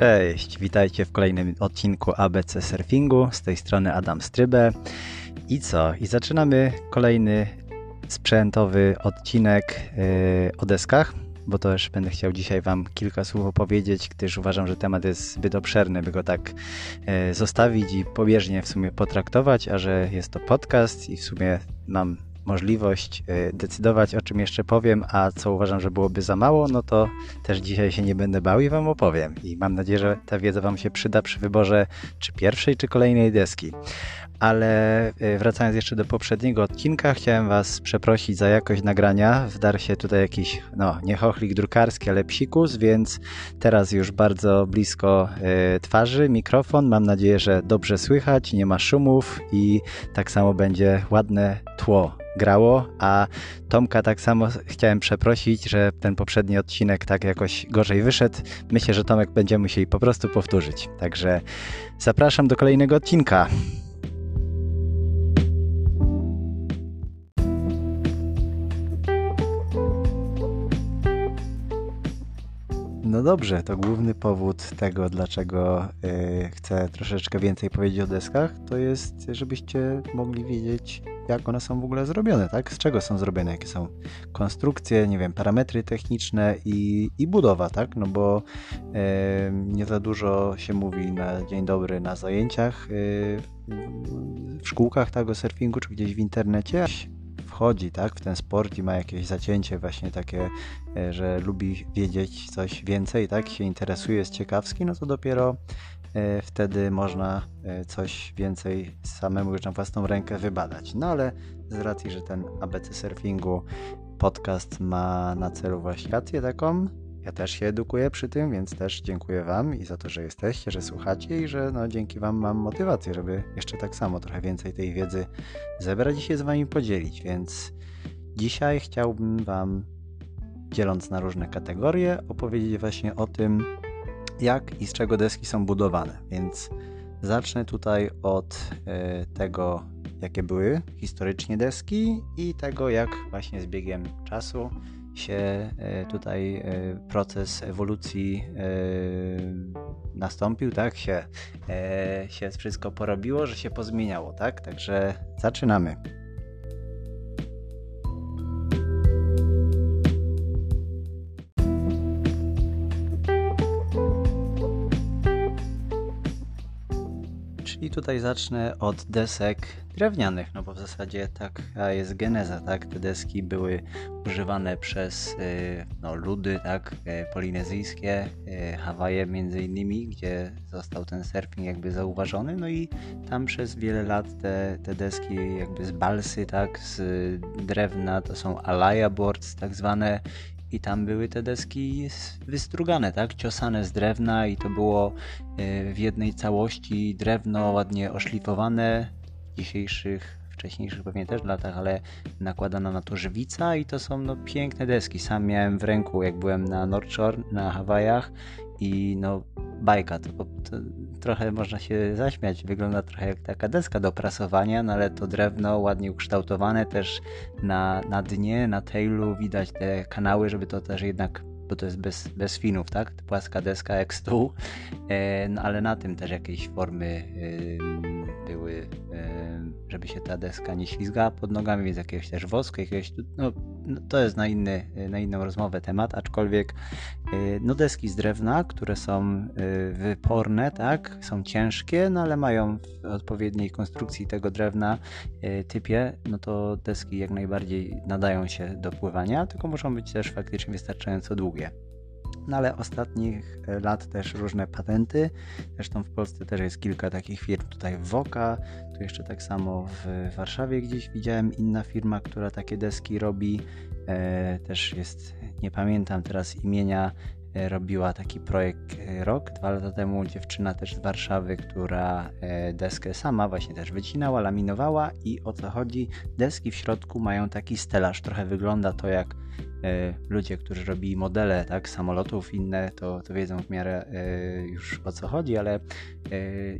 Cześć, witajcie w kolejnym odcinku ABC Surfingu. Z tej strony Adam Strybę. I co? I zaczynamy kolejny sprzętowy odcinek yy, o deskach, bo też będę chciał dzisiaj Wam kilka słów opowiedzieć, gdyż uważam, że temat jest zbyt obszerny, by go tak yy, zostawić i pobieżnie w sumie potraktować, a że jest to podcast i w sumie mam możliwość y, decydować, o czym jeszcze powiem, a co uważam, że byłoby za mało, no to też dzisiaj się nie będę bał i Wam opowiem. I mam nadzieję, że ta wiedza Wam się przyda przy wyborze czy pierwszej, czy kolejnej deski. Ale y, wracając jeszcze do poprzedniego odcinka, chciałem Was przeprosić za jakość nagrania. Wdarł się tutaj jakiś, no nie chochlik drukarski, ale psikus, więc teraz już bardzo blisko y, twarzy mikrofon. Mam nadzieję, że dobrze słychać, nie ma szumów i tak samo będzie ładne tło grało, a Tomka tak samo chciałem przeprosić, że ten poprzedni odcinek tak jakoś gorzej wyszedł. Myślę, że Tomek będzie musieli po prostu powtórzyć. Także zapraszam do kolejnego odcinka. No dobrze, to główny powód tego, dlaczego yy, chcę troszeczkę więcej powiedzieć o deskach, to jest, żebyście mogli wiedzieć, jak one są w ogóle zrobione, tak? Z czego są zrobione, jakie są konstrukcje, nie wiem, parametry techniczne i, i budowa, tak? No bo nie za dużo się mówi na dzień dobry na zajęciach yy, w szkółkach tego surfingu, czy gdzieś w internecie wchodzi tak, w ten sport i ma jakieś zacięcie właśnie takie, e, że lubi wiedzieć coś więcej, tak, się interesuje, jest ciekawski, no to dopiero wtedy można e, coś więcej samemu już na własną rękę wybadać. No ale z racji, że ten ABC Surfingu podcast ma na celu właśnie taką, ja też się edukuję przy tym, więc też dziękuję Wam i za to, że jesteście, że słuchacie i że no, dzięki Wam mam motywację, żeby jeszcze tak samo trochę więcej tej wiedzy zebrać i się z Wami podzielić. Więc dzisiaj chciałbym Wam, dzieląc na różne kategorie, opowiedzieć właśnie o tym, jak i z czego deski są budowane. Więc zacznę tutaj od y, tego, jakie były historycznie deski i tego, jak właśnie z biegiem czasu się e, tutaj e, proces ewolucji e, nastąpił, tak? Się, się wszystko porobiło, że się pozmieniało, tak? Także zaczynamy. Tutaj zacznę od desek drewnianych, no bo w zasadzie taka jest geneza, tak? Te deski były używane przez y, no, ludy, tak? Y, polinezyjskie, y, Hawaje między innymi, gdzie został ten surfing jakby zauważony, no i tam przez wiele lat te, te deski jakby z balsy, tak? Z drewna, to są alaya boards tak zwane i tam były te deski wystrugane, tak, ciosane z drewna i to było e, w jednej całości drewno ładnie oszlifowane w dzisiejszych, wcześniejszych pewnie też latach, ale nakładana na to żywica i to są no, piękne deski. Sam miałem w ręku, jak byłem na North Shore, na Hawajach i no bajka, to, to, trochę można się zaśmiać, wygląda trochę jak taka deska do prasowania, no ale to drewno ładnie ukształtowane też na, na dnie, na tailu widać te kanały, żeby to też jednak bo to jest bez, bez finów, tak? Płaska deska jak stół, e, no ale na tym też jakieś formy e, były, e, żeby się ta deska nie ślizgała pod nogami, więc jakiegoś też wosku, jakiegoś, no, no to jest na, inny, na inną rozmowę temat, aczkolwiek e, no deski z drewna, które są e, wyporne, tak? Są ciężkie, no ale mają w odpowiedniej konstrukcji tego drewna e, typie, no to deski jak najbardziej nadają się do pływania, tylko muszą być też faktycznie wystarczająco długie. No ale ostatnich e, lat też różne patenty. Zresztą w Polsce też jest kilka takich firm. Tutaj Woka, tu jeszcze tak samo w Warszawie gdzieś widziałem inna firma, która takie deski robi. E, też jest, nie pamiętam teraz imienia, robiła taki projekt e, rok, dwa lata temu dziewczyna też z Warszawy, która e, deskę sama właśnie też wycinała, laminowała i o co chodzi? Deski w środku mają taki stelaż, trochę wygląda to jak E, ludzie, którzy robili modele tak, samolotów inne, to, to wiedzą w miarę e, już o co chodzi, ale e,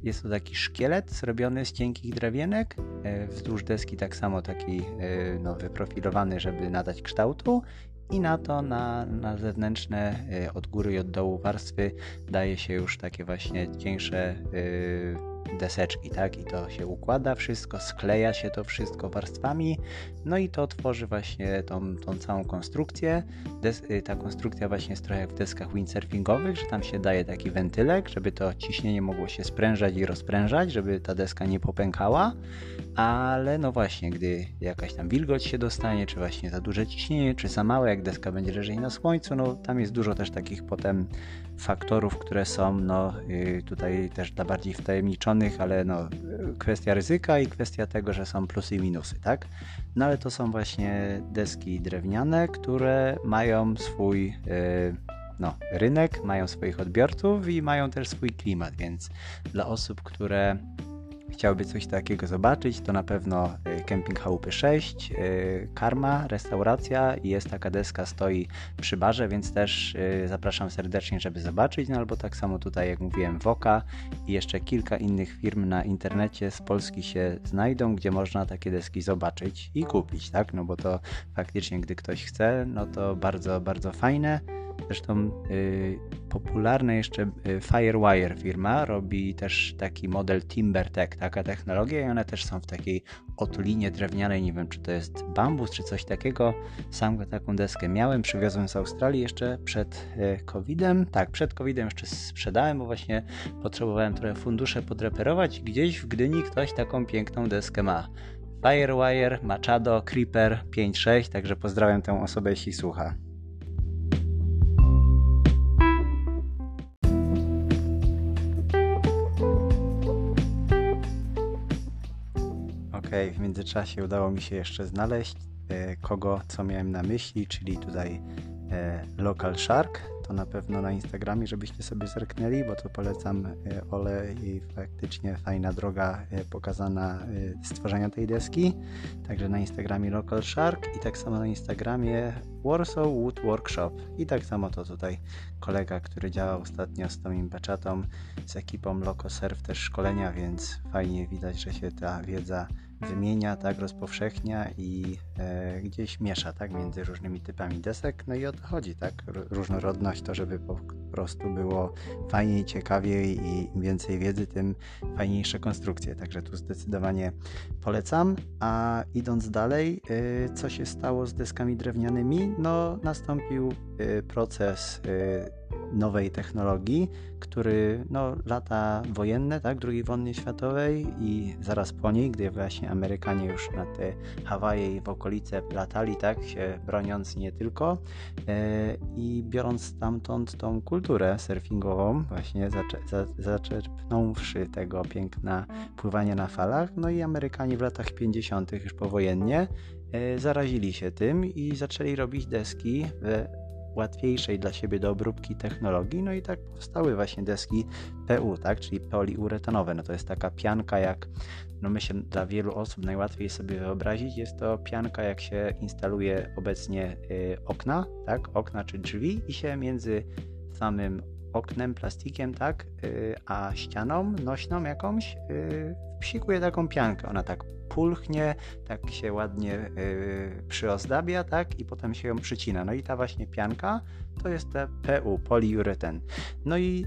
jest to taki szkielet zrobiony z cienkich drewienek, wzdłuż deski tak samo taki no, wyprofilowany, żeby nadać kształtu i na to, na, na zewnętrzne od góry i od dołu warstwy daje się już takie właśnie cieńsze deseczki, tak? I to się układa wszystko, skleja się to wszystko warstwami, no i to tworzy właśnie tą, tą całą konstrukcję. Des y, ta konstrukcja właśnie jest trochę jak w deskach windsurfingowych, że tam się daje taki wentylek, żeby to ciśnienie mogło się sprężać i rozprężać, żeby ta deska nie popękała, ale no właśnie, gdy jakaś tam wilgoć się dostanie, czy właśnie za duże ciśnienie, czy za małe, jak deska będzie leżeć na słońcu, no tam jest dużo też takich potem faktorów, które są no, y, tutaj też dla bardziej wtajemniczonych, ale no, kwestia ryzyka i kwestia tego, że są plusy i minusy, tak? No ale to są właśnie deski drewniane, które mają swój y, no, rynek, mają swoich odbiorców i mają też swój klimat, więc dla osób, które chciałby coś takiego zobaczyć, to na pewno y, Camping Chałupy 6, y, Karma, restauracja i jest taka deska, stoi przy barze, więc też y, zapraszam serdecznie, żeby zobaczyć, no albo tak samo tutaj, jak mówiłem, Woka i jeszcze kilka innych firm na internecie z Polski się znajdą, gdzie można takie deski zobaczyć i kupić, tak, no bo to faktycznie, gdy ktoś chce, no to bardzo, bardzo fajne. Zresztą y, popularna jeszcze y, Firewire firma robi też taki model TimberTech, taka technologia i one też są w takiej otulinie drewnianej, nie wiem czy to jest bambus czy coś takiego. Sam taką deskę miałem, przywiozłem z Australii jeszcze przed y, COVID-em. Tak, przed COVID-em jeszcze sprzedałem, bo właśnie potrzebowałem trochę fundusze podreperować. Gdzieś w Gdyni ktoś taką piękną deskę ma. Firewire, Machado, Creeper 5.6, także pozdrawiam tę osobę, jeśli słucha. Ok, w międzyczasie udało mi się jeszcze znaleźć e, kogo, co miałem na myśli, czyli tutaj e, Local Shark. To na pewno na Instagramie, żebyście sobie zerknęli, bo to polecam e, Ole i faktycznie fajna droga e, pokazana e, stworzenia tej deski. Także na Instagramie Local Shark i tak samo na Instagramie Warsaw Wood Workshop. I tak samo to tutaj kolega, który działał ostatnio z Tomim Bechatą, z ekipą LocoSurf też szkolenia, więc fajnie widać, że się ta wiedza wymienia, tak, rozpowszechnia i e, gdzieś miesza, tak, między różnymi typami desek, no i o to chodzi, tak, różnorodność to, żeby po prostu było fajniej, ciekawiej i im więcej wiedzy, tym fajniejsze konstrukcje, także tu zdecydowanie polecam, a idąc dalej, e, co się stało z deskami drewnianymi? No, nastąpił e, proces e, nowej technologii, który no, lata wojenne, tak, II wojny światowej i zaraz po niej, gdy właśnie Amerykanie już na te Hawaje i w okolice latali, tak, się broniąc nie tylko e, i biorąc stamtąd tą kulturę surfingową, właśnie zacze, za, zaczerpnąwszy tego piękna pływania na falach, no i Amerykanie w latach 50. już powojennie e, zarazili się tym i zaczęli robić deski w łatwiejszej dla siebie do obróbki technologii, no i tak powstały właśnie deski PU, tak, czyli poliuretanowe. No to jest taka pianka jak, no myślę, dla wielu osób najłatwiej sobie wyobrazić, jest to pianka jak się instaluje obecnie y, okna, tak, okna czy drzwi i się między samym oknem, plastikiem, tak, y, a ścianą nośną jakąś y, wpsikuje taką piankę. Ona tak pulchnie, tak się ładnie yy, przyozdabia, tak, i potem się ją przycina. No i ta właśnie pianka to jest te PU, poliureten. No i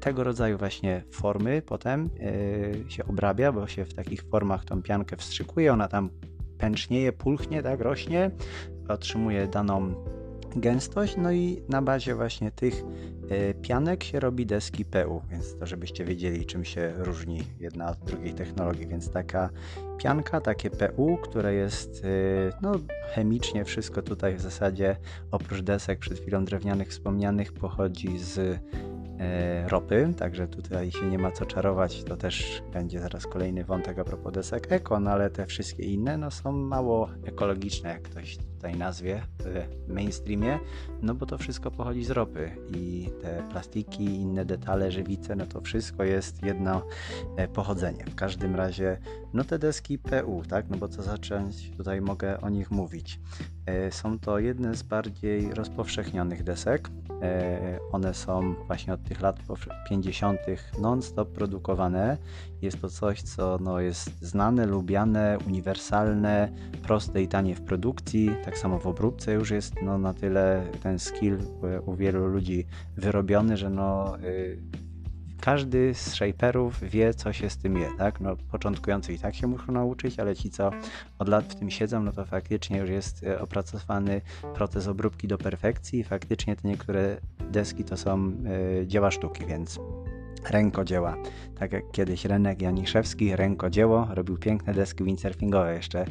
tego rodzaju właśnie formy potem się obrabia, bo się w takich formach tą piankę wstrzykuje, ona tam pęcznieje, pulchnie, tak, rośnie, otrzymuje daną gęstość, no i na bazie właśnie tych e, pianek się robi deski PU, więc to żebyście wiedzieli czym się różni jedna od drugiej technologii, więc taka pianka, takie PU, które jest e, no chemicznie wszystko tutaj w zasadzie oprócz desek przed chwilą drewnianych wspomnianych pochodzi z E, ropy, także tutaj się nie ma co czarować, to też będzie zaraz kolejny wątek a propos desek eko, no ale te wszystkie inne no są mało ekologiczne, jak ktoś tutaj nazwie w mainstreamie, no bo to wszystko pochodzi z ropy i te plastiki, inne detale, żywice, no to wszystko jest jedno e, pochodzenie. W każdym razie, no te deski PU, tak, no bo co zacząć, tutaj mogę o nich mówić. E, są to jedne z bardziej rozpowszechnionych desek. E, one są właśnie od tych lat 50. non-stop produkowane. Jest to coś, co no, jest znane, lubiane, uniwersalne, proste i tanie w produkcji. Tak samo w obróbce już jest no, na tyle ten skill u wielu ludzi wyrobiony, że no, y, każdy z shaperów wie, co się z tym je, tak? No, początkujący i tak się muszą nauczyć, ale ci, co od lat w tym siedzą, no to faktycznie już jest e, opracowany proces obróbki do perfekcji i faktycznie te niektóre deski to są y, dzieła sztuki, więc rękodzieła. Tak jak kiedyś Renek Janiszewski, rękodzieło, robił piękne deski windsurfingowe, jeszcze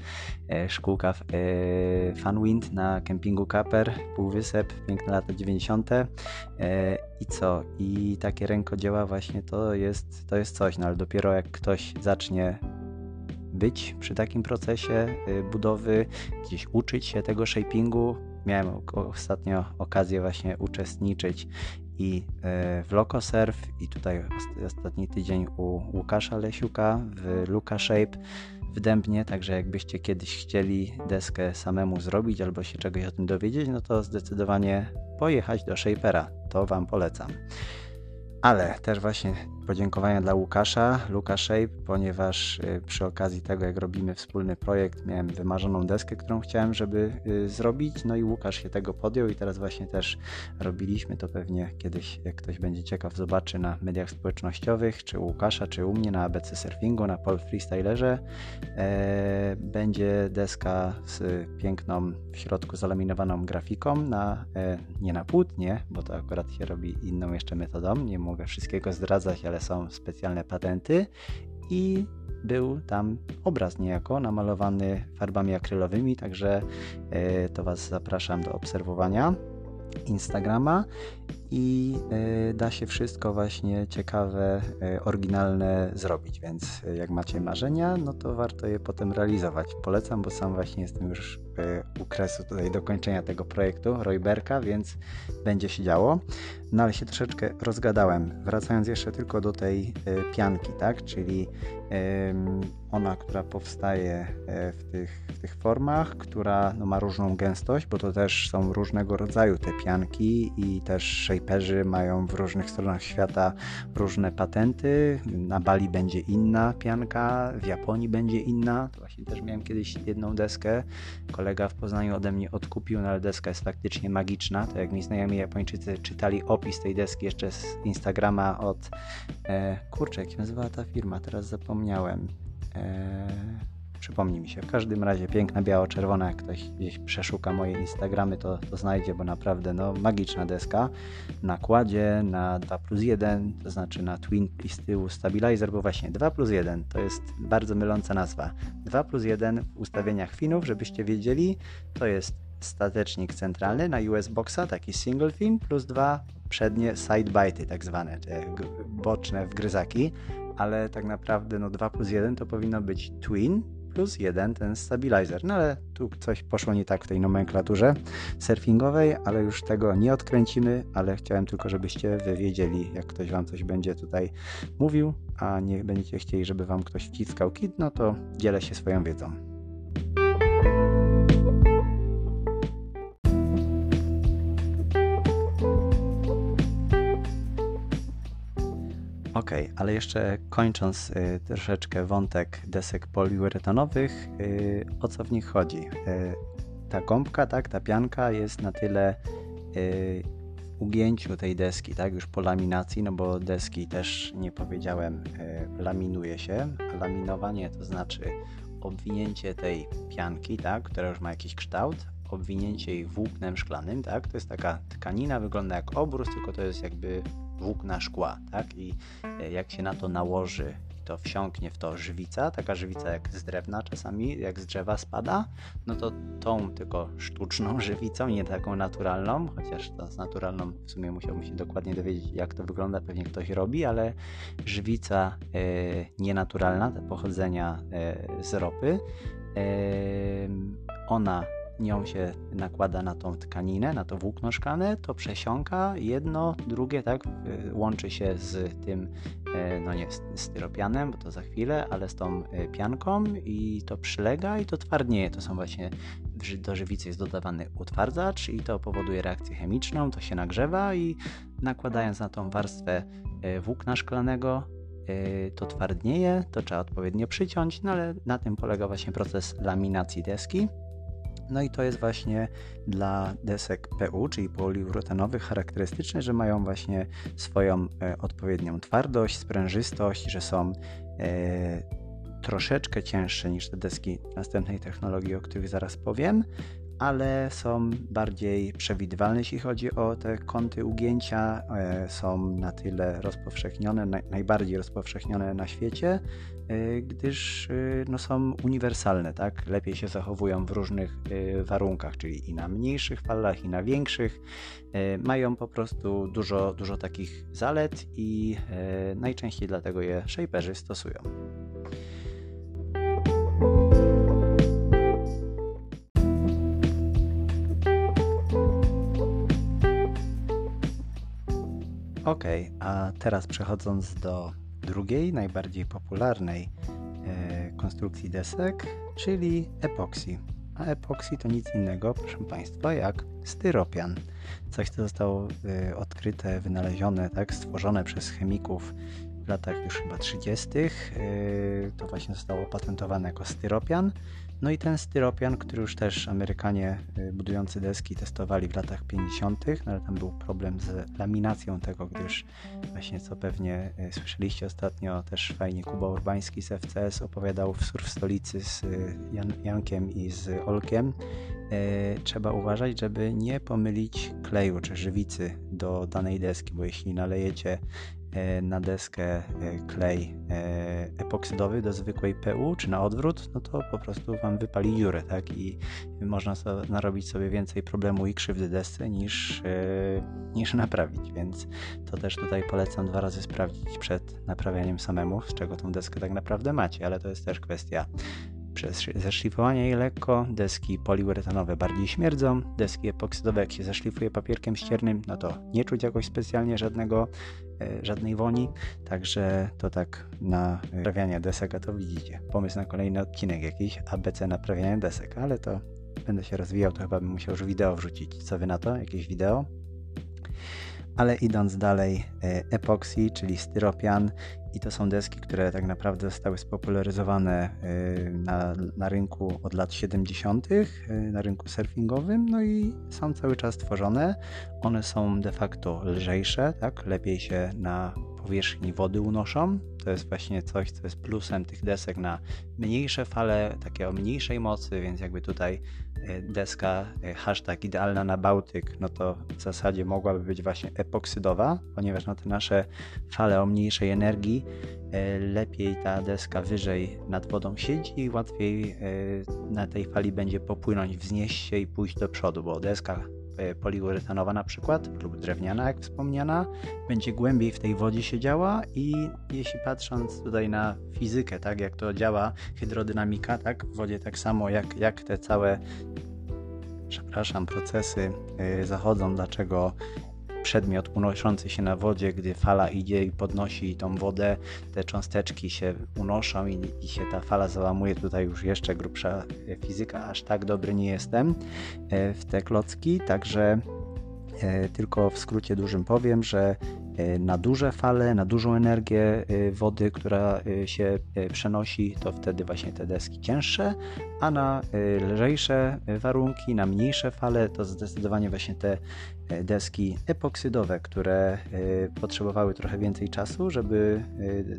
e, szkółka e, Funwind na kempingu Kaper, Półwysep, piękne lata 90. E, I co? I takie rękodzieła właśnie to jest, to jest coś, no ale dopiero jak ktoś zacznie być przy takim procesie budowy, gdzieś uczyć się tego shapingu, miałem ostatnio okazję właśnie uczestniczyć i e, w Locosurf i tutaj ostatni tydzień u Łukasza Lesiuka w Luka Shape w Dębnie, także jakbyście kiedyś chcieli deskę samemu zrobić albo się czegoś o tym dowiedzieć, no to zdecydowanie pojechać do Shapera, to Wam polecam. Ale też właśnie podziękowania dla Łukasza, Luka Shape, ponieważ y, przy okazji tego, jak robimy wspólny projekt, miałem wymarzoną deskę, którą chciałem, żeby y, zrobić, no i Łukasz się tego podjął i teraz właśnie też robiliśmy. To pewnie kiedyś, jak ktoś będzie ciekaw, zobaczy na mediach społecznościowych, czy Łukasza, czy u mnie na ABC Surfingu, na Pol Freestylerze. E, będzie deska z piękną w środku zalaminowaną grafiką na, e, nie na płótnie, bo to akurat się robi inną jeszcze metodą, nie mogę wszystkiego zdradzać, ale są specjalne patenty. I był tam obraz niejako namalowany farbami akrylowymi, także e, to Was zapraszam do obserwowania Instagrama i e, da się wszystko właśnie ciekawe, e, oryginalne zrobić, więc jak macie marzenia, no to warto je potem realizować. Polecam, bo sam właśnie jestem już u kresu tutaj dokończenia tego projektu Royberka, więc będzie się działo. No ale się troszeczkę rozgadałem. Wracając jeszcze tylko do tej e, pianki, tak? Czyli ona, która powstaje e, w tych, w tych formach, która no, ma różną gęstość, bo to też są różnego rodzaju te pianki i też shaperzy mają w różnych stronach świata różne patenty. Na Bali będzie inna pianka, w Japonii będzie inna. To właśnie też miałem kiedyś jedną deskę. Kolega w Poznaniu ode mnie odkupił, no ale deska jest faktycznie magiczna. To jak mi znajomi Japończycy czytali opis tej deski jeszcze z Instagrama od e, kurczę, jak się nazywała ta firma, teraz zapomniałem. E, przypomnij mi się. W każdym razie piękna biało-czerwona, jak ktoś gdzieś przeszuka moje Instagramy, to, to znajdzie, bo naprawdę no, magiczna deska. Na kładzie, na 2 plus 1, to znaczy na twin i z tyłu stabilizer, bo właśnie 2 plus 1 to jest bardzo myląca nazwa. 2 plus 1 w ustawieniach finów, żebyście wiedzieli, to jest statecznik centralny na US Boxa, taki single fin, plus dwa przednie sidebity, tak zwane, te boczne wgryzaki, ale tak naprawdę no 2 plus 1 to powinno być twin plus 1 ten stabilizer. No ale tu coś poszło nie tak w tej nomenklaturze surfingowej, ale już tego nie odkręcimy, ale chciałem tylko, żebyście wy wiedzieli, jak ktoś wam coś będzie tutaj mówił, a nie będziecie chcieli, żeby wam ktoś wciskał kit, no to dzielę się swoją wiedzą. Ok, ale jeszcze kończąc y, troszeczkę wątek desek poliuretanowych, y, o co w nich chodzi? Y, ta gąbka, tak, ta pianka jest na tyle y, ugięciu tej deski, tak, już po laminacji, no bo deski też nie powiedziałem, y, laminuje się. Laminowanie to znaczy obwinięcie tej pianki, tak, która już ma jakiś kształt, obwinięcie jej włóknem szklanym, tak, to jest taka tkanina, wygląda jak obrus, tylko to jest jakby włókna szkła, tak? I e, jak się na to nałoży to wsiąknie w to żywica, taka żywica jak z drewna czasami, jak z drzewa spada, no to tą tylko sztuczną żywicą, nie taką naturalną, chociaż to z naturalną w sumie musiałbym się dokładnie dowiedzieć, jak to wygląda, pewnie ktoś robi, ale żywica e, nienaturalna, te pochodzenia e, z ropy, e, ona nią się nakłada na tą tkaninę, na to włókno szklane, to przesiąka jedno, drugie, tak, łączy się z tym, e, no nie styropianem, bo to za chwilę, ale z tą e, pianką i to przylega i to twardnieje. To są właśnie do żywicy jest dodawany utwardzacz i to powoduje reakcję chemiczną, to się nagrzewa i nakładając na tą warstwę włókna szklanego to twardnieje, to trzeba odpowiednio przyciąć, no ale na tym polega właśnie proces laminacji deski. No i to jest właśnie dla desek PU, czyli poliuretanowych, charakterystyczne, że mają właśnie swoją e, odpowiednią twardość, sprężystość, że są e, troszeczkę cięższe niż te deski następnej technologii, o których zaraz powiem, ale są bardziej przewidywalne, jeśli chodzi o te kąty ugięcia. E, są na tyle rozpowszechnione, najbardziej rozpowszechnione na świecie, gdyż e, no, są uniwersalne, tak? Lepiej się zachowują w różnych warunkach, czyli i na mniejszych falach, i na większych. Mają po prostu dużo, dużo takich zalet i najczęściej dlatego je shaperzy stosują. Ok, a teraz przechodząc do drugiej, najbardziej popularnej e, konstrukcji desek, czyli epoksji. A epoksji to nic innego, proszę Państwa, jak styropian. Coś, co zostało e, odkryte, wynalezione, tak, stworzone przez chemików w latach już chyba 30. E, to właśnie zostało opatentowane jako styropian. No i ten styropian, który już też Amerykanie y, budujący deski testowali w latach 50., no ale tam był problem z laminacją tego, gdyż właśnie co pewnie y, słyszeliście ostatnio, też fajnie Kuba Urbański z FCS opowiadał w Surf Stolicy z y, Jan, Jankiem i z Olkiem. Trzeba uważać, żeby nie pomylić kleju czy żywicy do danej deski, bo jeśli nalejecie na deskę e, klej e, epoksydowy do zwykłej PU, czy na odwrót, no to po prostu Wam wypali dziurę, tak? I można sobie, narobić sobie więcej problemu i krzywdy desce niż, niż naprawić, więc to też tutaj polecam dwa razy sprawdzić przed naprawianiem samemu, z czego tą deskę tak naprawdę macie, ale to jest też kwestia przez zeszlifowanie jej lekko, deski poliuretanowe bardziej śmierdzą, deski epoksydowe jak się zeszlifuje papierkiem ściernym, no to nie czuć jakoś specjalnie żadnego, e, żadnej woni, także to tak na naprawianie desek, a to widzicie. Pomysł na kolejny odcinek jakiś, ABC naprawiania desek, ale to będę się rozwijał, to chyba bym musiał już wideo wrzucić. Co wy na to? Jakieś wideo? Ale idąc dalej, e, epoksy, czyli styropian i to są deski, które tak naprawdę zostały spopularyzowane y, na, na rynku od lat 70., y, na rynku surfingowym, no i są cały czas tworzone. One są de facto lżejsze, tak? lepiej się na powierzchni wody unoszą. To jest właśnie coś, co jest plusem tych desek na mniejsze fale, takie o mniejszej mocy, więc jakby tutaj e, deska e, hashtag idealna na Bałtyk, no to w zasadzie mogłaby być właśnie epoksydowa, ponieważ na te nasze fale o mniejszej energii e, lepiej ta deska wyżej nad wodą siedzi i łatwiej na tej fali będzie popłynąć, wznieść się i pójść do przodu, bo deska poliuretanowa na przykład, lub drewniana, jak wspomniana, będzie głębiej w tej wodzie siedziała i jeśli patrząc tutaj na fizykę, tak, jak to działa, hydrodynamika, tak, w wodzie tak samo jak, jak te całe przepraszam, procesy yy, zachodzą, dlaczego przedmiot unoszący się na wodzie, gdy fala idzie i podnosi tą wodę, te cząsteczki się unoszą i, i się ta fala załamuje. Tutaj już jeszcze grubsza fizyka, aż tak dobry nie jestem e, w te klocki, także e, tylko w skrócie dużym powiem, że e, na duże fale, na dużą energię wody, która się przenosi, to wtedy właśnie te deski cięższe, a na lżejsze warunki, na mniejsze fale, to zdecydowanie właśnie te deski epoksydowe, które potrzebowały trochę więcej czasu, żeby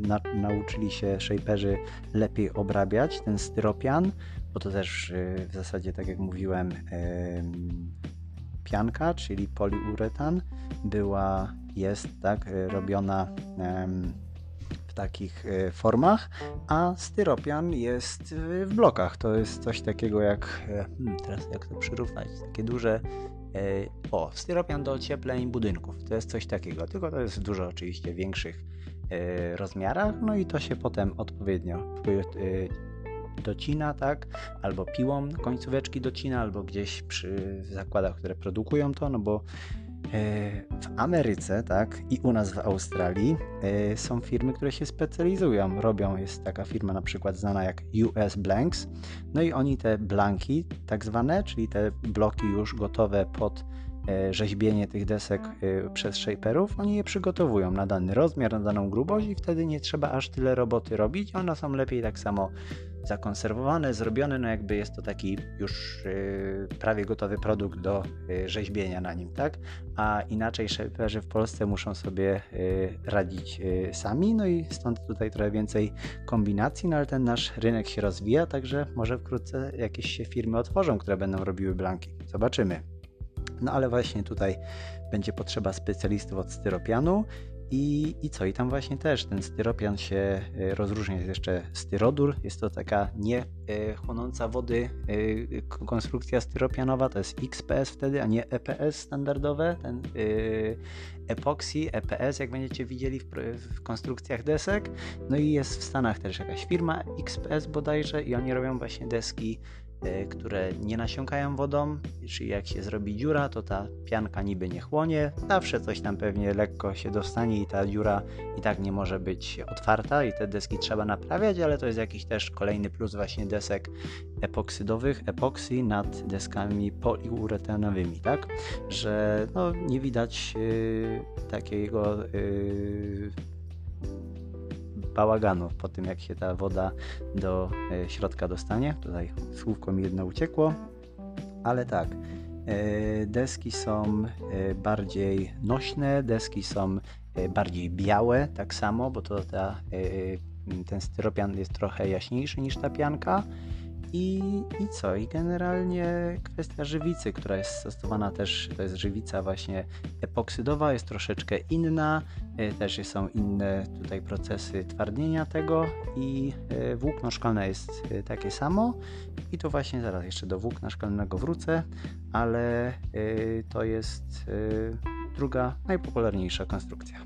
na, nauczyli się shaperzy lepiej obrabiać ten styropian, bo to też w zasadzie, tak jak mówiłem, pianka, czyli poliuretan, była, jest tak robiona w takich formach, a styropian jest w blokach. To jest coś takiego jak, hmm, teraz jak to przyrównać, takie duże E, o, styropian do ociepleń budynków. To jest coś takiego, tylko to jest w dużo oczywiście większych e, rozmiarach, no i to się potem odpowiednio e, docina, tak? Albo piłą końcóweczki docina, albo gdzieś przy zakładach, które produkują to, no bo w Ameryce, tak, i u nas w Australii są firmy, które się specjalizują, robią, jest taka firma na przykład znana jak US Blanks, no i oni te blanki, tak zwane, czyli te bloki już gotowe pod E, rzeźbienie tych desek e, przez shaperów, oni je przygotowują na dany rozmiar, na daną grubość i wtedy nie trzeba aż tyle roboty robić. One są lepiej tak samo zakonserwowane, zrobione, no jakby jest to taki już e, prawie gotowy produkt do rzeźbienia na nim, tak? A inaczej shaperzy w Polsce muszą sobie radzić sami, no i stąd tutaj trochę więcej kombinacji, no ale ten nasz rynek się rozwija, także może wkrótce jakieś się firmy otworzą, które będą robiły blanki. Zobaczymy. No ale właśnie tutaj będzie potrzeba specjalistów od styropianu i, I co? I tam właśnie też ten styropian się e, rozróżnia. Jest jeszcze styrodur. Jest to taka nie e, wody e, konstrukcja styropianowa. To jest XPS wtedy, a nie EPS standardowe. Ten epoxy, EPS, jak będziecie widzieli w, w konstrukcjach desek. No i jest w Stanach też jakaś firma XPS bodajże i oni robią właśnie deski które nie nasiąkają wodą, czyli jak się zrobi dziura, to ta pianka niby nie chłonie, zawsze coś tam pewnie lekko się dostanie i ta dziura i tak nie może być otwarta i te deski trzeba naprawiać, ale to jest jakiś też kolejny plus właśnie desek epoksydowych, epoksy nad deskami poliuretanowymi, tak? Że no, nie widać yy, takiego yy, bałaganów po tym, jak się ta woda do e, środka dostanie. Tutaj słówko mi jedno uciekło, ale tak. E, deski są e, bardziej nośne, deski są bardziej białe, tak samo, bo to ta, ten styropian jest trochę jaśniejszy niż ta pianka. I, I co? I generalnie kwestia żywicy, która jest stosowana też, to jest żywica właśnie epoksydowa, jest troszeczkę inna, e, też są inne tutaj procesy twardnienia tego i e, włókno szkolne jest e, takie samo i tu właśnie zaraz jeszcze do włókna szkolnego wrócę, ale to jest druga najpopularniejsza konstrukcja.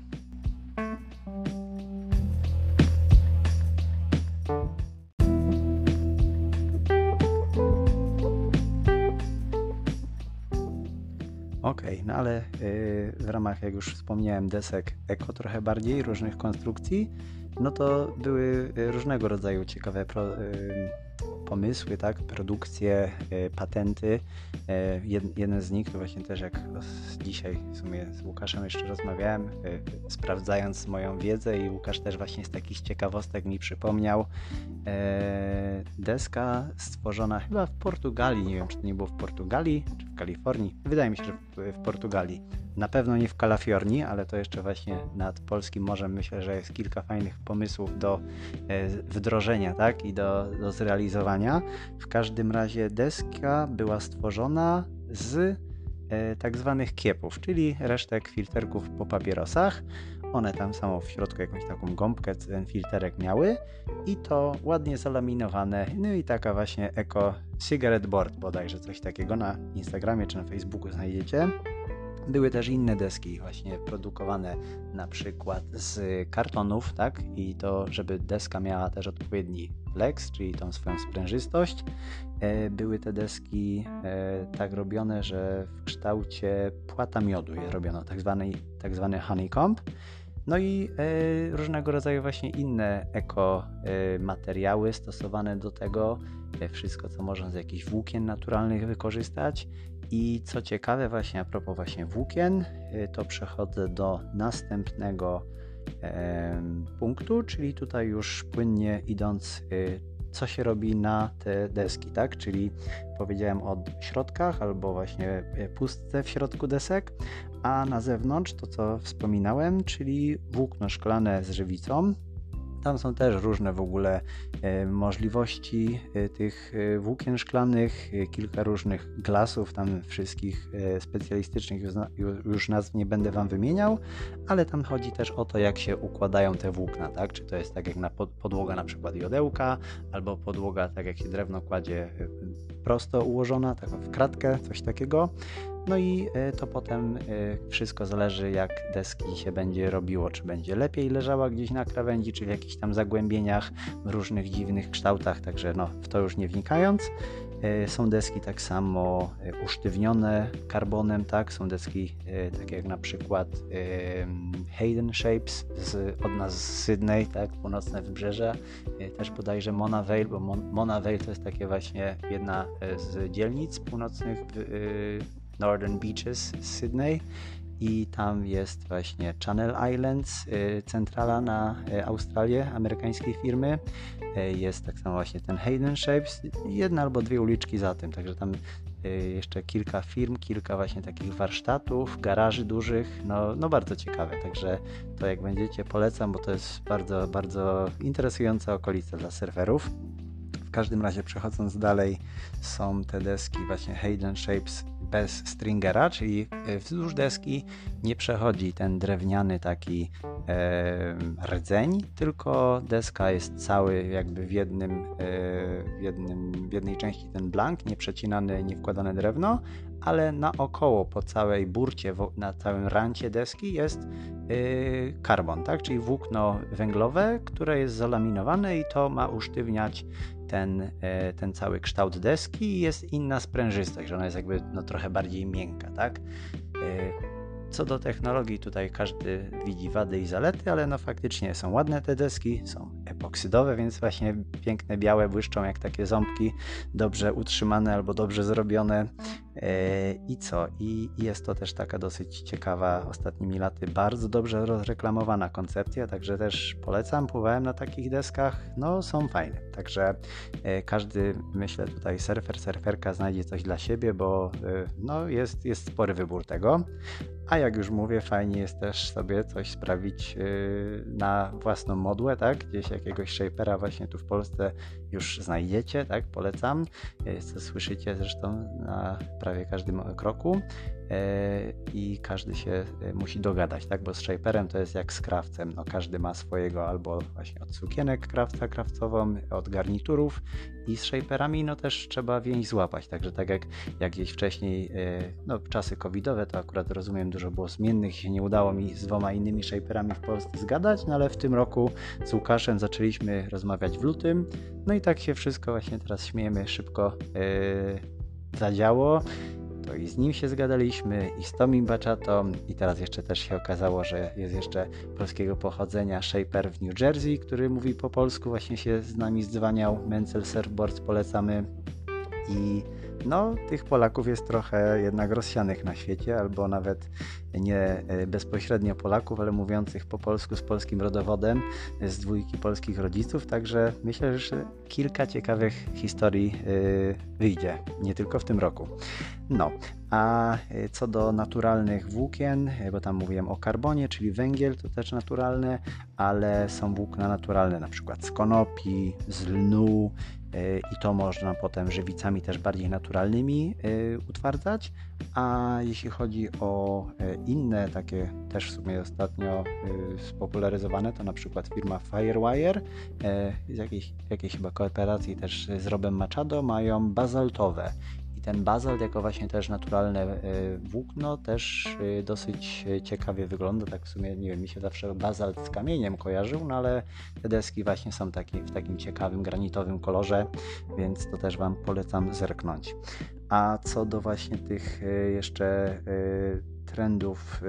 Okay, no ale yy, w ramach, jak już wspomniałem, desek eko trochę bardziej, różnych konstrukcji, no to były y, różnego rodzaju ciekawe pro, yy, pomysły, tak, produkcje, y, patenty. Y, jeden z nich to właśnie też jak dzisiaj w sumie z Łukaszem jeszcze rozmawiałem, sprawdzając moją wiedzę i Łukasz też właśnie z takich ciekawostek mi przypomniał. Deska stworzona chyba w Portugalii, nie wiem czy to nie było w Portugalii, czy Kalifornii. Wydaje mi się, że w, w Portugalii. Na pewno nie w Kalafiorni, ale to jeszcze właśnie nad polskim morzem myślę, że jest kilka fajnych pomysłów do e, wdrożenia tak? i do, do zrealizowania. W każdym razie deska była stworzona z e, tak zwanych kiepów, czyli resztek filterków po papierosach. One tam samo w środku jakąś taką gąbkę, ten filterek miały i to ładnie zalaminowane. No i taka właśnie Eco Cigarette Board bodajże coś takiego na Instagramie czy na Facebooku znajdziecie. Były też inne deski właśnie produkowane na przykład z kartonów, tak? I to, żeby deska miała też odpowiedni flex, czyli tą swoją sprężystość. E, były te deski e, tak robione, że w kształcie płata miodu je robiono, tak zwany, tak zwany honeycomb. No i e, różnego rodzaju właśnie inne eko e, materiały stosowane do tego, wszystko co można z jakichś włókien naturalnych wykorzystać. I co ciekawe, właśnie a propos właśnie włókien, to przechodzę do następnego punktu, czyli tutaj już płynnie idąc co się robi na te deski, tak? Czyli powiedziałem o środkach albo właśnie pustce w środku desek, a na zewnątrz to co wspominałem, czyli włókno szklane z żywicą. Tam są też różne w ogóle e, możliwości e, tych e, włókien szklanych, kilka różnych glasów, tam wszystkich specjalistycznych już nazw nie będę Wam wymieniał, ale tam chodzi też o to, jak się układają te włókna, tak? Czy to jest tak jak na podłoga na przykład jodełka, albo podłoga tak jak się drewno kładzie prosto ułożona, tak w kratkę, coś takiego. No i e, to potem e, wszystko zależy, jak deski się będzie robiło, czy będzie lepiej leżała gdzieś na krawędzi, czy w jakichś tam zagłębieniach, w różnych dziwnych kształtach, także no, w to już nie wnikając. Są deski tak samo usztywnione karbonem, tak? Są deski takie jak na przykład Hayden Shapes z, od nas z Sydney, tak? Północne wybrzeże, też bodajże Mona Vale, bo Mona Vale to jest takie właśnie jedna z dzielnic północnych Northern Beaches z Sydney i tam jest właśnie Channel Islands, y, centrala na y, Australię amerykańskiej firmy. Y, jest tak samo właśnie ten Hayden Shapes, jedna albo dwie uliczki za tym, także tam jeszcze kilka firm, kilka właśnie takich warsztatów, garaży dużych, no, no bardzo ciekawe, także to jak będziecie polecam, bo to jest bardzo, bardzo interesująca okolica dla surferów. W każdym razie przechodząc dalej są te deski właśnie Hayden Shapes bez stringera, czyli e, wzdłuż deski nie przechodzi ten drewniany taki e, rdzeń, tylko deska jest cały jakby w jednym, e, w jednym, w jednej części ten blank, nie przecinane, nie wkładane drewno, ale naokoło, po całej burcie, na całym rancie deski jest karbon, tak? czyli włókno węglowe, które jest zalaminowane i to ma usztywniać ten, e, ten cały kształt deski i jest inna sprężystość, że ona jest jakby no, trochę bardziej miękka, tak? Co do technologii, tutaj każdy widzi wady i zalety, ale no faktycznie są ładne te deski, są epoksydowe, więc właśnie piękne, białe, błyszczą jak takie ząbki, dobrze utrzymane albo dobrze zrobione. E, I co? I jest to też taka dosyć ciekawa ostatnimi laty, bardzo dobrze rozreklamowana koncepcja, także też polecam. Pływałem na takich deskach, no są fajne. Także e, każdy, myślę tutaj surfer, surferka znajdzie coś dla siebie, bo e, no jest, jest spory wybór tego. A jak już mówię, fajnie jest też sobie coś sprawić na własną modłę, tak? Gdzieś jakiegoś shapera właśnie tu w Polsce już znajdziecie, tak? Polecam. Co słyszycie zresztą na prawie każdym kroku i każdy się e, musi dogadać, tak? Bo z shaperem to jest jak z krawcem. No, każdy ma swojego albo właśnie od sukienek krawca krawcową, od garniturów i z shaperami no też trzeba więź złapać. Także tak jak, jak gdzieś wcześniej, e, no czasy covidowe, to akurat rozumiem, dużo było zmiennych, się nie udało mi z dwoma innymi shaperami w Polsce zgadać, no ale w tym roku z Łukaszem zaczęliśmy rozmawiać w lutym, no i tak się wszystko właśnie teraz śmiejemy szybko zadziało. To i z nim się zgadaliśmy, i z Tomim Bachatą, i teraz jeszcze też się okazało, że jest jeszcze polskiego pochodzenia Shaper w New Jersey, który mówi po polsku, właśnie się z nami zdzwaniał. Mencel Surfboards polecamy. I no, tych Polaków jest trochę jednak rozsianych na świecie, albo nawet nie e, bezpośrednio Polaków, ale mówiących po polsku z polskim rodowodem, z dwójki polskich rodziców, także myślę, że kilka ciekawych historii e, wyjdzie, nie tylko w tym roku. No, a e, co do naturalnych włókien, bo tam mówiłem o karbonie, czyli węgiel to też naturalne, ale są włókna naturalne, na przykład z konopi, z lnu, i to można potem żywicami też bardziej naturalnymi utwardzać. A jeśli chodzi o inne takie też w sumie ostatnio spopularyzowane, to na przykład firma Firewire z jakiejś, jakiejś chyba kooperacji też z Robem Machado mają bazaltowe i ten bazalt jako właśnie też naturalne e, włókno też dosyć ciekawie wygląda. Tak w sumie, nie wiem, mi się zawsze bazalt z kamieniem kojarzył, no ale te deski właśnie są taki, w takim ciekawym, granitowym kolorze, więc to też Wam polecam zerknąć. A co do właśnie tych jeszcze trendów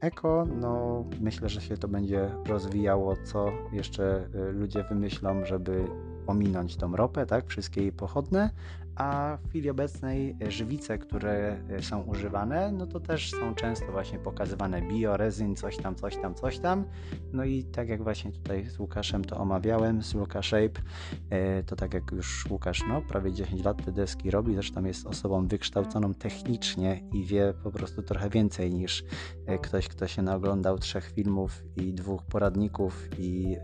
eko, no myślę, że się to będzie rozwijało, co jeszcze ludzie wymyślą, żeby ominąć tą ropę, tak, wszystkie jej pochodne, a w chwili obecnej żywice, które e, są używane, no to też są często właśnie pokazywane biorezyn, coś tam, coś tam, coś tam. No i tak jak właśnie tutaj z Łukaszem to omawiałem, z Luka Shape, e, to tak jak już Łukasz, no prawie 10 lat te deski robi, zresztą jest osobą wykształconą technicznie i wie po prostu trochę więcej niż e, ktoś, kto się naoglądał trzech filmów i dwóch poradników i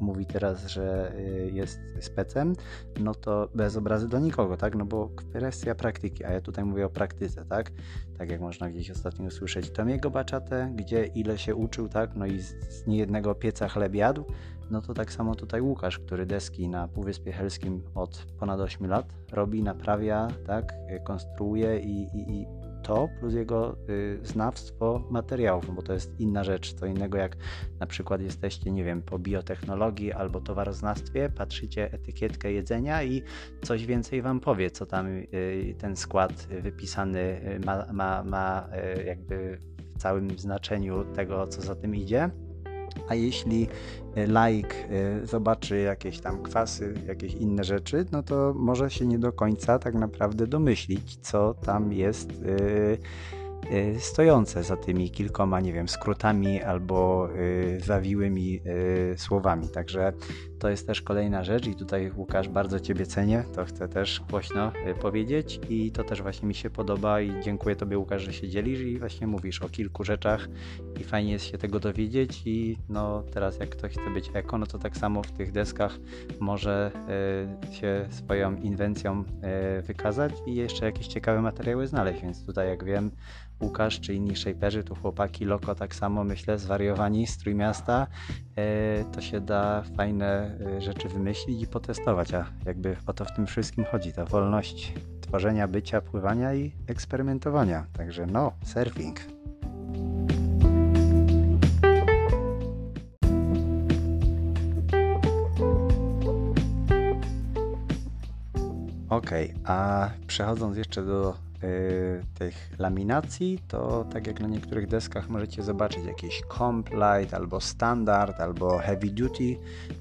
mówi teraz, że jest specem, no to bez obrazy do nikogo, tak? Tak? No bo kwestia praktyki, a ja tutaj mówię o praktyce, tak? Tak jak można gdzieś ostatnio usłyszeć Tomiego Baczatę, gdzie ile się uczył, tak? No i z, z niejednego pieca chleb jadł, no to tak samo tutaj Łukasz, który deski na Półwyspie Helskim od ponad 8 lat robi, naprawia, tak? Konstruuje i, i, i to plus jego y, znawstwo materiałów, bo to jest inna rzecz, co innego jak na przykład jesteście, nie wiem, po biotechnologii albo towaroznawstwie, patrzycie etykietkę jedzenia i coś więcej wam powie, co tam y, ten skład wypisany ma, ma, ma jakby w całym znaczeniu tego, co za tym idzie. A jeśli e, laik e, zobaczy jakieś tam kwasy, jakieś inne rzeczy, no to może się nie do końca tak naprawdę domyślić, co tam jest e, stojące za tymi kilkoma, nie wiem, skrótami albo zawiłymi słowami. Także to jest też kolejna rzecz i tutaj Łukasz bardzo Ciebie cenię, to chcę też głośno y, powiedzieć i to też właśnie mi się podoba i dziękuję Tobie Łukasz, że się dzielisz i właśnie mówisz o kilku rzeczach i fajnie jest się tego dowiedzieć i no teraz jak ktoś chce być eko, no to tak samo w tych deskach może y, się swoją inwencją y, wykazać i jeszcze jakieś ciekawe materiały znaleźć, więc tutaj jak wiem Łukasz czy inni shaperzy, tu chłopaki Loko tak samo myślę, zwariowani z Trójmiasta, to się da fajne Y, rzeczy wymyślić i potestować, a jakby o to w tym wszystkim chodzi, ta wolność tworzenia, bycia, pływania i eksperymentowania. Także no, surfing. Ok, a przechodząc jeszcze do Y, tych laminacji, to tak jak na niektórych deskach możecie zobaczyć jakieś Comp Light albo Standard albo Heavy Duty,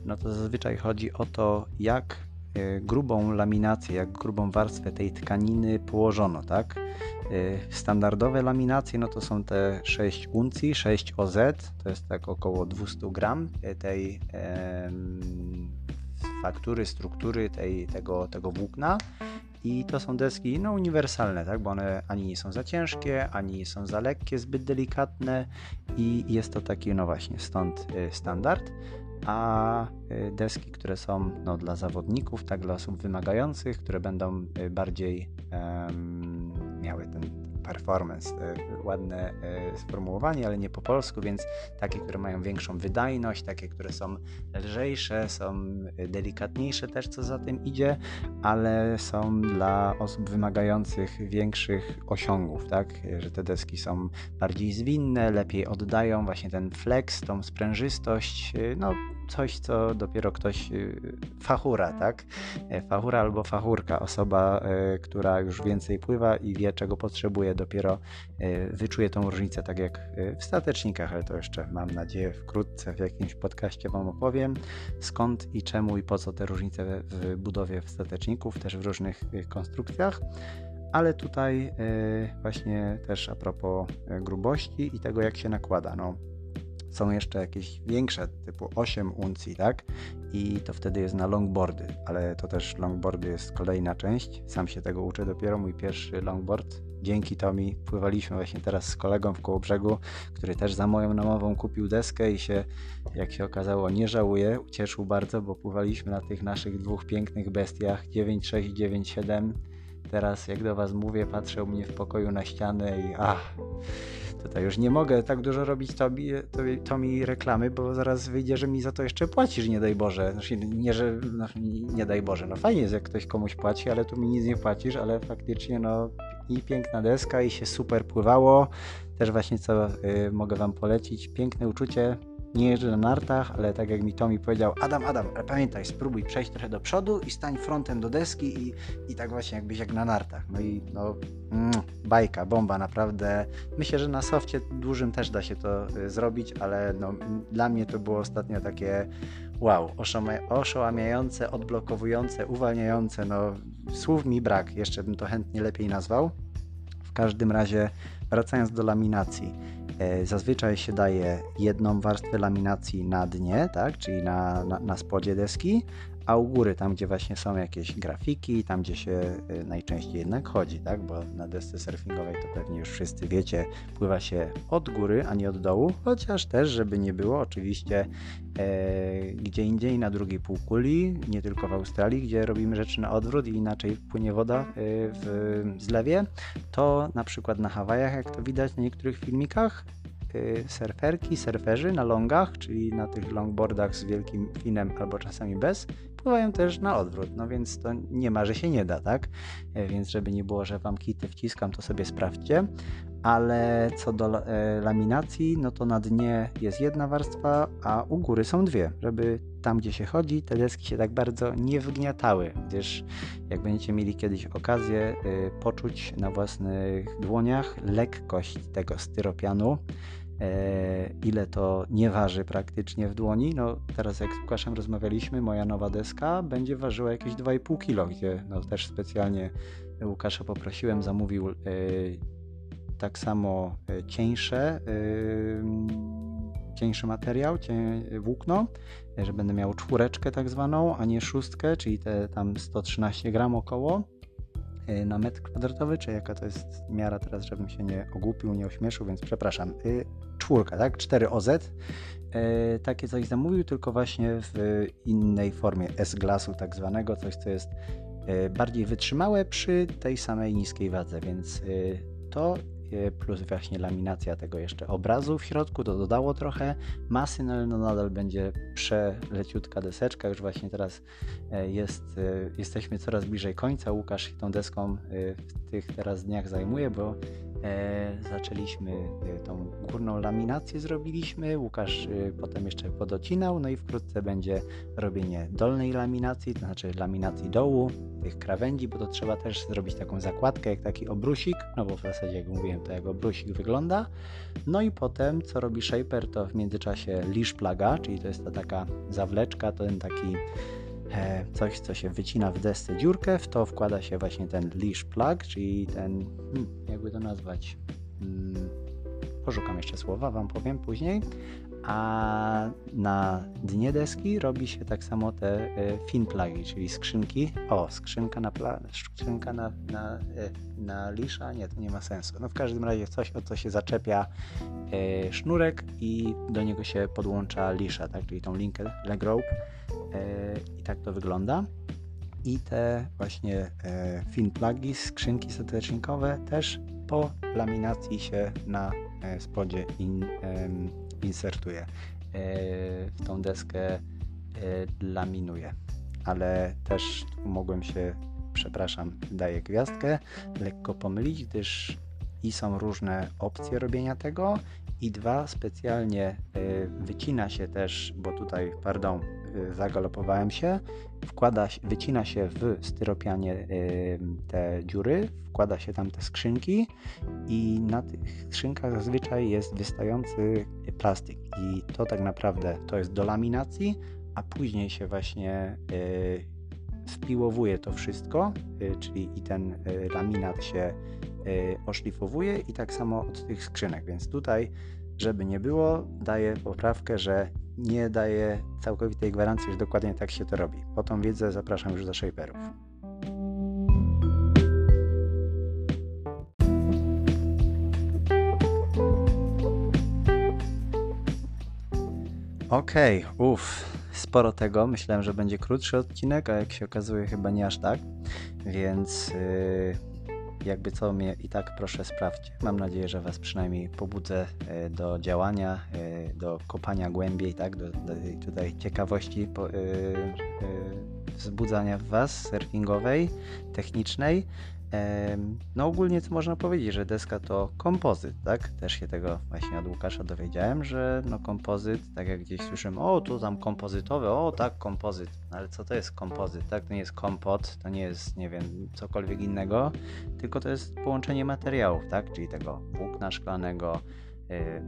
no to zazwyczaj chodzi o to, jak y, grubą laminację, jak grubą warstwę tej tkaniny położono, tak? Y, standardowe laminacje, no to są te 6 uncji, 6 OZ, to jest tak około 200 gram tej faktury, struktury tej, tego, tego włókna i to są deski no, uniwersalne, tak? bo one ani nie są za ciężkie, ani nie są za lekkie, zbyt delikatne i jest to taki, no właśnie, stąd y, standard. A y, deski, które są no, dla zawodników, tak, dla osób wymagających, które będą y, bardziej miały ten performance, e, ładne e, sformułowanie, ale nie po polsku, więc takie, które mają większą wydajność, takie, które są lżejsze, są delikatniejsze też, co za tym idzie, ale są dla osób wymagających większych osiągów, tak, że te deski są bardziej zwinne, lepiej oddają właśnie ten flex, tą sprężystość, no coś, co dopiero ktoś fachura, tak? E, fachura albo fachurka, osoba, e, która już więcej pływa i wie, czego potrzebuje, dopiero e, wyczuje tą różnicę, tak jak w statecznikach, ale to jeszcze mam nadzieję wkrótce w jakimś podcaście Wam opowiem, skąd i czemu i po co te różnice w budowie stateczników, też w różnych konstrukcjach. Ale tutaj właśnie też a propos grubości i tego, jak się nakłada. No, są jeszcze jakieś większe, typu 8 uncji, tak? I to wtedy jest na longboardy, ale to też longboardy jest kolejna część. Sam się tego uczę dopiero, mój pierwszy longboard. Dzięki Tomi pływaliśmy właśnie teraz z kolegą w koło brzegu, który też za moją namową kupił deskę i się, jak się okazało, nie żałuje. Ucieszył bardzo, bo pływaliśmy na tych naszych dwóch pięknych bestiach 9.6 i 9.7. Teraz, jak do Was mówię, patrzę u mnie w pokoju na ścianę i ach, Tutaj już nie mogę tak dużo robić tobie, tobie, reklamy, bo zaraz wyjdzie, że mi za to jeszcze płacisz, nie daj Boże. Znaczy, nie, że no, nie daj Boże. No fajnie jest, jak ktoś komuś płaci, ale tu mi nic nie płacisz, ale faktycznie no i piękna deska i się super pływało. Też właśnie co y, mogę Wam polecić. Piękne uczucie nie jeżdżę na nartach, ale tak jak mi Tomi powiedział, Adam, Adam, ale pamiętaj, spróbuj przejść trochę do przodu i stań frontem do deski i, i tak właśnie jakbyś jak na nartach. No i no, mm, bajka, bomba, naprawdę. Myślę, że na softie dużym też da się to y, zrobić, ale no, dla mnie to było ostatnio takie wow, oszałamiające, odblokowujące, uwalniające, no słów mi brak, jeszcze bym to chętnie lepiej nazwał. W każdym razie, wracając do laminacji, E, zazwyczaj się daje jedną warstwę laminacji na dnie, tak, czyli na, na, na spodzie deski, a u góry, tam gdzie właśnie są jakieś grafiki, tam gdzie się y, najczęściej jednak chodzi, tak? Bo na desce surfingowej to pewnie już wszyscy wiecie, pływa się od góry, a nie od dołu, chociaż też, żeby nie było, oczywiście e, gdzie indziej na drugiej półkuli, nie tylko w Australii, gdzie robimy rzeczy na odwrót i inaczej płynie woda y, w zlewie, to na przykład na Hawajach, jak to widać na niektórych filmikach, surferki, surferzy na longach, czyli na tych longboardach z wielkim finem albo czasami bez, pływają też na odwrót, no więc to nie ma, że się nie da, tak? E, więc żeby nie było, że wam kity wciskam, to sobie sprawdźcie. Ale co do e, laminacji, no to na dnie jest jedna warstwa, a u góry są dwie, żeby tam, gdzie się chodzi, te deski się tak bardzo nie wgniatały, gdyż jak będziecie mieli kiedyś okazję y, poczuć na własnych dłoniach lekkość tego styropianu, E, ile to nie waży praktycznie w dłoni. No teraz jak z Łukaszem rozmawialiśmy, moja nowa deska będzie ważyła jakieś 2,5 kg, gdzie no też specjalnie Łukasza poprosiłem, zamówił e, tak samo e, cieńsze cieńszy materiał, cię, włókno, że będę miał czwóreczkę tak zwaną, a nie szóstkę, czyli te tam 113 gram około na metr kwadratowy, czy jaka to jest miara teraz, żebym się nie ogłupił, nie ośmieszył, więc przepraszam. Czwórka, tak? 4 OZ. Takie coś zamówił, tylko właśnie w innej formie S-glasu tak zwanego, coś co jest bardziej wytrzymałe przy tej samej niskiej wadze, więc to plus właśnie laminacja tego jeszcze obrazu w środku, to dodało trochę masy, no ale no nadal będzie przeleciutka deseczka, już właśnie teraz e, jest, e, jesteśmy coraz bliżej końca, Łukasz się tą deską e, w tych teraz dniach zajmuje, bo E, zaczęliśmy e, tą górną laminację zrobiliśmy, Łukasz e, potem jeszcze podocinał, no i wkrótce będzie robienie dolnej laminacji, to znaczy laminacji dołu, tych krawędzi, bo to trzeba też zrobić taką zakładkę, jak taki obrusik, no bo w zasadzie jak mówiłem, to jak obrusik wygląda. No i potem, co robi Shaper, to w międzyczasie lisz plaga, czyli to jest ta taka zawleczka, ten taki E, coś, co się wycina w desce dziurkę, w to wkłada się właśnie ten leash plug, czyli ten, hmm, jakby to nazwać, hmm, poszukam jeszcze słowa, Wam powiem później, a na dnie deski robi się tak samo te e, fin plugi, czyli skrzynki, o, skrzynka na, pla, skrzynka na, na, e, na lisza, nie, to nie ma sensu, no w każdym razie coś, o co się zaczepia sznurek i do niego się podłącza lisza, tak, czyli tą linkę leg rope, E, I tak to wygląda. I te właśnie e, fin plugi, skrzynki satecznikowe też po laminacji się na e, spodzie in, insertuje. W tą deskę laminuję. Ale też mogłem się, przepraszam, daję gwiazdkę, lekko pomylić, gdyż i są różne opcje robienia tego i dwa, specjalnie wycina się też, bo tutaj, pardon, zagalopowałem się, wkłada, wycina się w styropianie te dziury, wkłada się tam te skrzynki i na tych skrzynkach zazwyczaj jest wystający plastik. I to tak naprawdę to jest do laminacji, a później się właśnie spiłowuje y, to wszystko, czyli i ten laminat się oszlifowuje i tak samo od tych skrzynek, więc tutaj żeby nie było, daję poprawkę, że nie daje całkowitej gwarancji, że dokładnie tak się to robi. Po tą wiedzę zapraszam już do shaperów. Okej, okay, uff, sporo tego. Myślałem, że będzie krótszy odcinek, a jak się okazuje, chyba nie aż tak. Więc yy, jakby co mnie i tak proszę sprawdźcie. Mam nadzieję, że Was przynajmniej pobudzę e, do działania, e, do kopania głębiej, tak, do, do tutaj ciekawości po, yy, yy, wzbudzania w Was surfingowej, technicznej. No ogólnie co można powiedzieć, że deska to kompozyt, tak? Też się tego właśnie od Łukasza dowiedziałem, że no kompozyt, tak jak gdzieś słyszymy, o tu tam kompozytowe, o tak kompozyt, no, ale co to jest kompozyt, tak? To nie jest kompot, to nie jest, nie wiem, cokolwiek innego, tylko to jest połączenie materiałów, tak? Czyli tego włókna szklanego,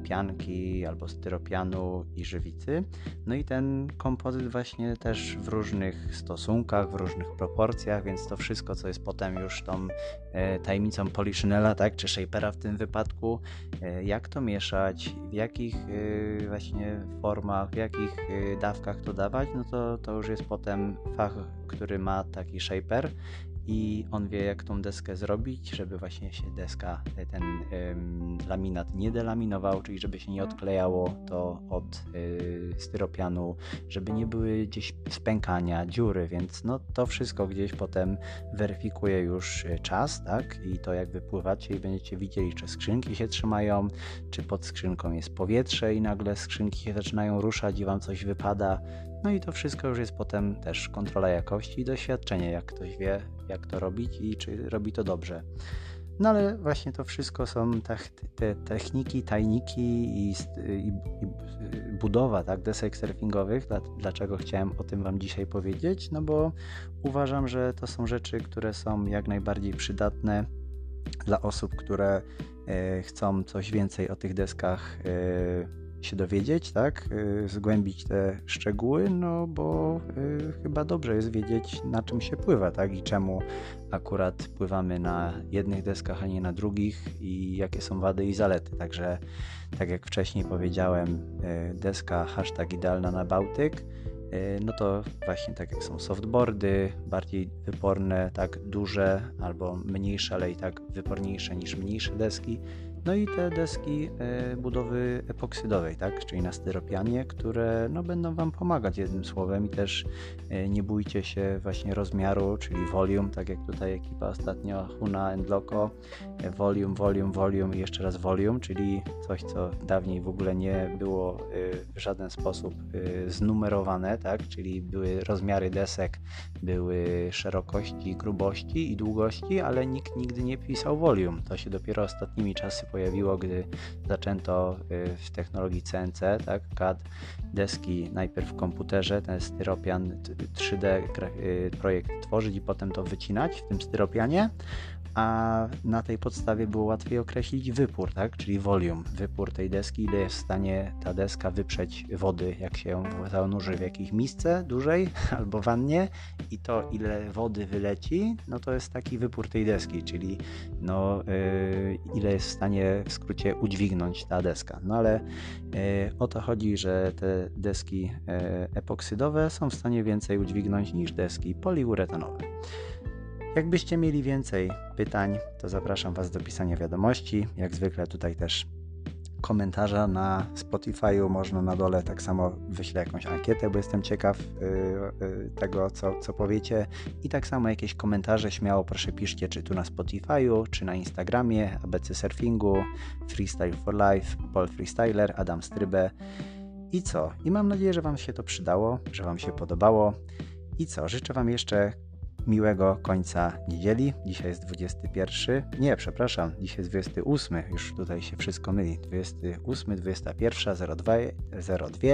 pianki albo styropianu i żywicy. No i ten kompozyt właśnie też w różnych stosunkach, w różnych proporcjach, więc to wszystko, co jest potem już tą y, tajemnicą Poliszynela, tak, czy Shapera w tym wypadku, y, jak to mieszać, w jakich właśnie formach, w jakich dawkach to dawać, no to, to już jest potem fach, który ma taki Shaper i on wie, jak tą deskę zrobić, żeby właśnie się deska, e, ten ym, laminat nie delaminował, czyli żeby się nie odklejało to od y, styropianu, żeby nie były gdzieś spękania, dziury, więc no to wszystko gdzieś potem weryfikuje już e, czas, tak? I to jak wypływacie i będziecie widzieli, czy skrzynki się trzymają, czy pod skrzynką jest powietrze i nagle skrzynki się zaczynają ruszać i wam coś wypada. No i to wszystko już jest potem też kontrola jakości i doświadczenie, jak ktoś wie, jak to robić i czy robi to dobrze. No ale właśnie to wszystko są te techniki, tajniki i, i, i budowa tak, desek surfingowych. Dlaczego chciałem o tym Wam dzisiaj powiedzieć? No bo uważam, że to są rzeczy, które są jak najbardziej przydatne dla osób, które e, chcą coś więcej o tych deskach e, się dowiedzieć, tak, y, zgłębić te szczegóły, no bo y, chyba dobrze jest wiedzieć, na czym się pływa, tak, i czemu akurat pływamy na jednych deskach, a nie na drugich i jakie są wady i zalety. Także, tak jak wcześniej powiedziałem, y, deska hashtag idealna na Bałtyk, no to właśnie tak jak są softboardy, bardziej wyporne, tak duże albo mniejsze, ale i tak wyporniejsze niż mniejsze deski, no i te deski e, budowy epoksydowej, tak, czyli na styropianie, które no, będą Wam pomagać jednym słowem i też e, nie bójcie się właśnie rozmiaru, czyli volume, tak jak tutaj ekipa ostatnio Huna and Loco, e, volume, volume, volume i jeszcze raz volume, czyli coś, co dawniej w ogóle nie było w żaden sposób znumerowane, tak, czyli były rozmiary desek, były szerokości, grubości i długości, ale nikt nigdy nie pisał volume. To się dopiero ostatnimi czasy pojawiło, gdy zaczęto y, w technologii CNC, tak, CAD, deski najpierw w komputerze, ten styropian 3D y, projekt tworzyć i potem to wycinać w tym styropianie, a na tej podstawie było łatwiej określić wypór, tak? czyli volume, wypór tej deski, ile jest w stanie ta deska wyprzeć wody, jak się zanurzy w jakiejś misce dużej albo wannie i to ile wody wyleci, no to jest taki wypór tej deski, czyli no, yy, ile jest w stanie w skrócie udźwignąć ta deska. No ale yy, o to chodzi, że te deski yy, epoksydowe są w stanie więcej udźwignąć niż deski poliuretanowe. Jakbyście mieli więcej pytań, to zapraszam Was do pisania wiadomości. Jak zwykle tutaj też komentarza na Spotify'u można na dole tak samo wyślę jakąś ankietę, bo jestem ciekaw yy, tego, co, co powiecie. I tak samo jakieś komentarze śmiało proszę piszcie, czy tu na Spotify'u, czy na Instagramie, ABC Surfingu, Freestyle for Life, Paul Freestyler, Adam Strybę. I co? I mam nadzieję, że Wam się to przydało, że Wam się podobało. I co? Życzę Wam jeszcze miłego końca niedzieli. Dzisiaj jest 21. Nie, przepraszam, dzisiaj jest 28. Już tutaj się wszystko myli. 28, 21, 02, 02.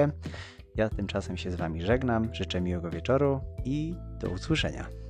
Ja tymczasem się z Wami żegnam. Życzę miłego wieczoru i do usłyszenia.